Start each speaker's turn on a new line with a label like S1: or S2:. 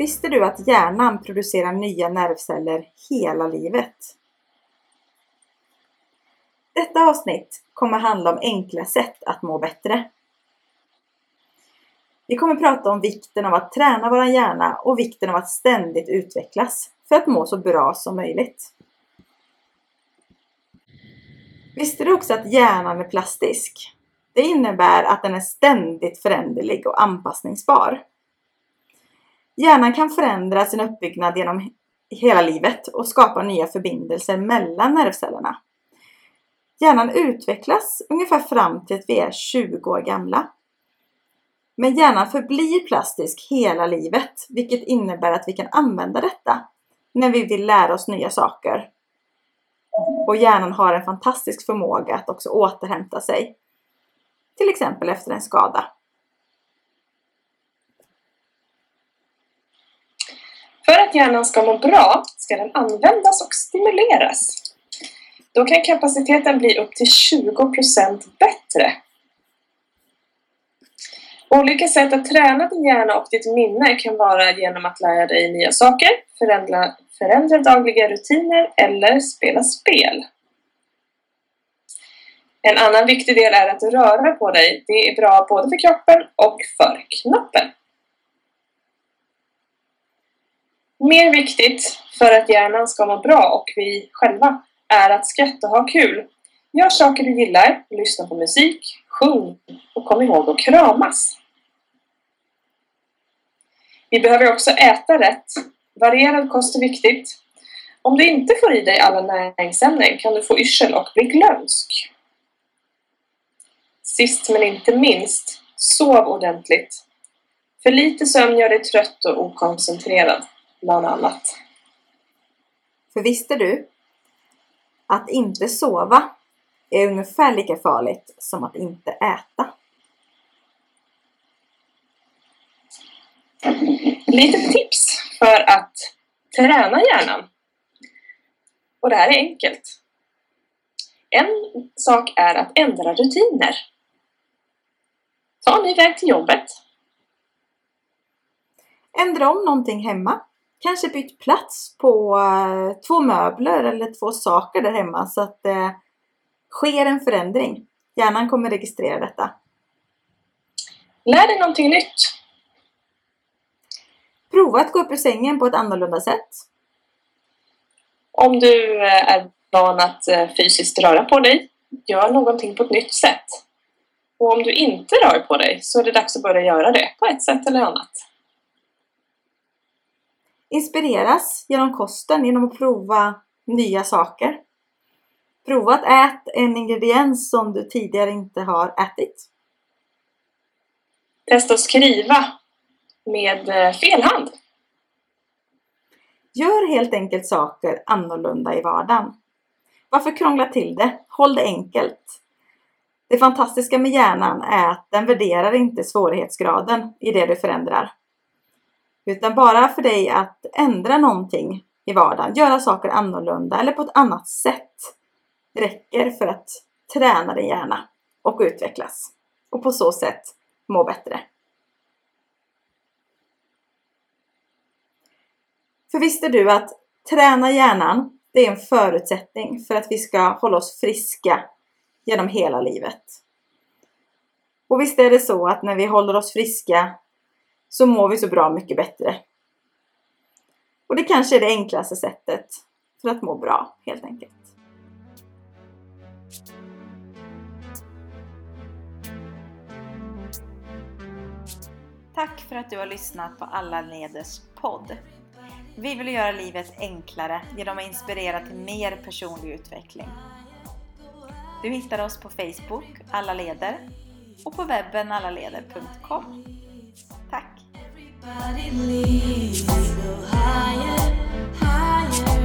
S1: Visste du att hjärnan producerar nya nervceller hela livet? Detta avsnitt kommer handla om enkla sätt att må bättre. Vi kommer prata om vikten av att träna vår hjärna och vikten av att ständigt utvecklas för att må så bra som möjligt. Visste du också att hjärnan är plastisk? Det innebär att den är ständigt föränderlig och anpassningsbar. Hjärnan kan förändra sin uppbyggnad genom hela livet och skapa nya förbindelser mellan nervcellerna. Hjärnan utvecklas ungefär fram till att vi är 20 år gamla. Men hjärnan förblir plastisk hela livet, vilket innebär att vi kan använda detta när vi vill lära oss nya saker. Och hjärnan har en fantastisk förmåga att också återhämta sig. Till exempel efter en skada.
S2: För att hjärnan ska må bra ska den användas och stimuleras. Då kan kapaciteten bli upp till 20% bättre. Olika sätt att träna din hjärna och ditt minne kan vara genom att lära dig nya saker, förändra, förändra dagliga rutiner eller spela spel. En annan viktig del är att röra på dig. Det är bra både för kroppen och för knoppen. Mer viktigt för att hjärnan ska må bra och vi själva är att skratta och ha kul. Gör saker du gillar, lyssna på musik, sjung och kom ihåg att kramas. Vi behöver också äta rätt. Varierad kost är viktigt. Om du inte får i dig alla näringsämnen kan du få yrsel och bli glömsk. Sist men inte minst, sov ordentligt. För lite sömn gör dig trött och okoncentrerad, bland annat.
S1: För visste du att inte sova är ungefär lika farligt som att inte äta?
S2: Lite tips för att träna hjärnan. Och det här är enkelt. En sak är att ändra rutiner. Ta en ny väg till jobbet.
S1: Ändra om någonting hemma. Kanske byt plats på eh, två möbler eller två saker där hemma så att det sker en förändring. Hjärnan kommer registrera detta.
S2: Lär dig någonting nytt.
S1: Prova att gå upp ur sängen på ett annorlunda sätt.
S2: Om du eh, är van att eh, fysiskt röra på dig, gör någonting på ett nytt sätt. Och om du inte rör på dig så är det dags att börja göra det på ett sätt eller annat.
S1: Inspireras genom kosten genom att prova nya saker. Prova att äta en ingrediens som du tidigare inte har ätit.
S2: Testa att skriva med eh, fel hand.
S1: Gör helt enkelt saker annorlunda i vardagen. Varför krångla till det? Håll det enkelt. Det fantastiska med hjärnan är att den värderar inte svårighetsgraden i det du förändrar. Utan bara för dig att ändra någonting i vardagen, göra saker annorlunda eller på ett annat sätt räcker för att träna din hjärna och utvecklas. Och på så sätt må bättre. För visste du att träna hjärnan, det är en förutsättning för att vi ska hålla oss friska genom hela livet. Och visst är det så att när vi håller oss friska så mår vi så bra mycket bättre. Och det kanske är det enklaste sättet för att må bra, helt enkelt. Tack för att du har lyssnat på Alla Leders podd. Vi vill göra livet enklare genom att inspirera till mer personlig utveckling. Du hittar oss på Facebook, Alla Leder, och på webben allaleder.com. Body
S3: it leads no higher, higher.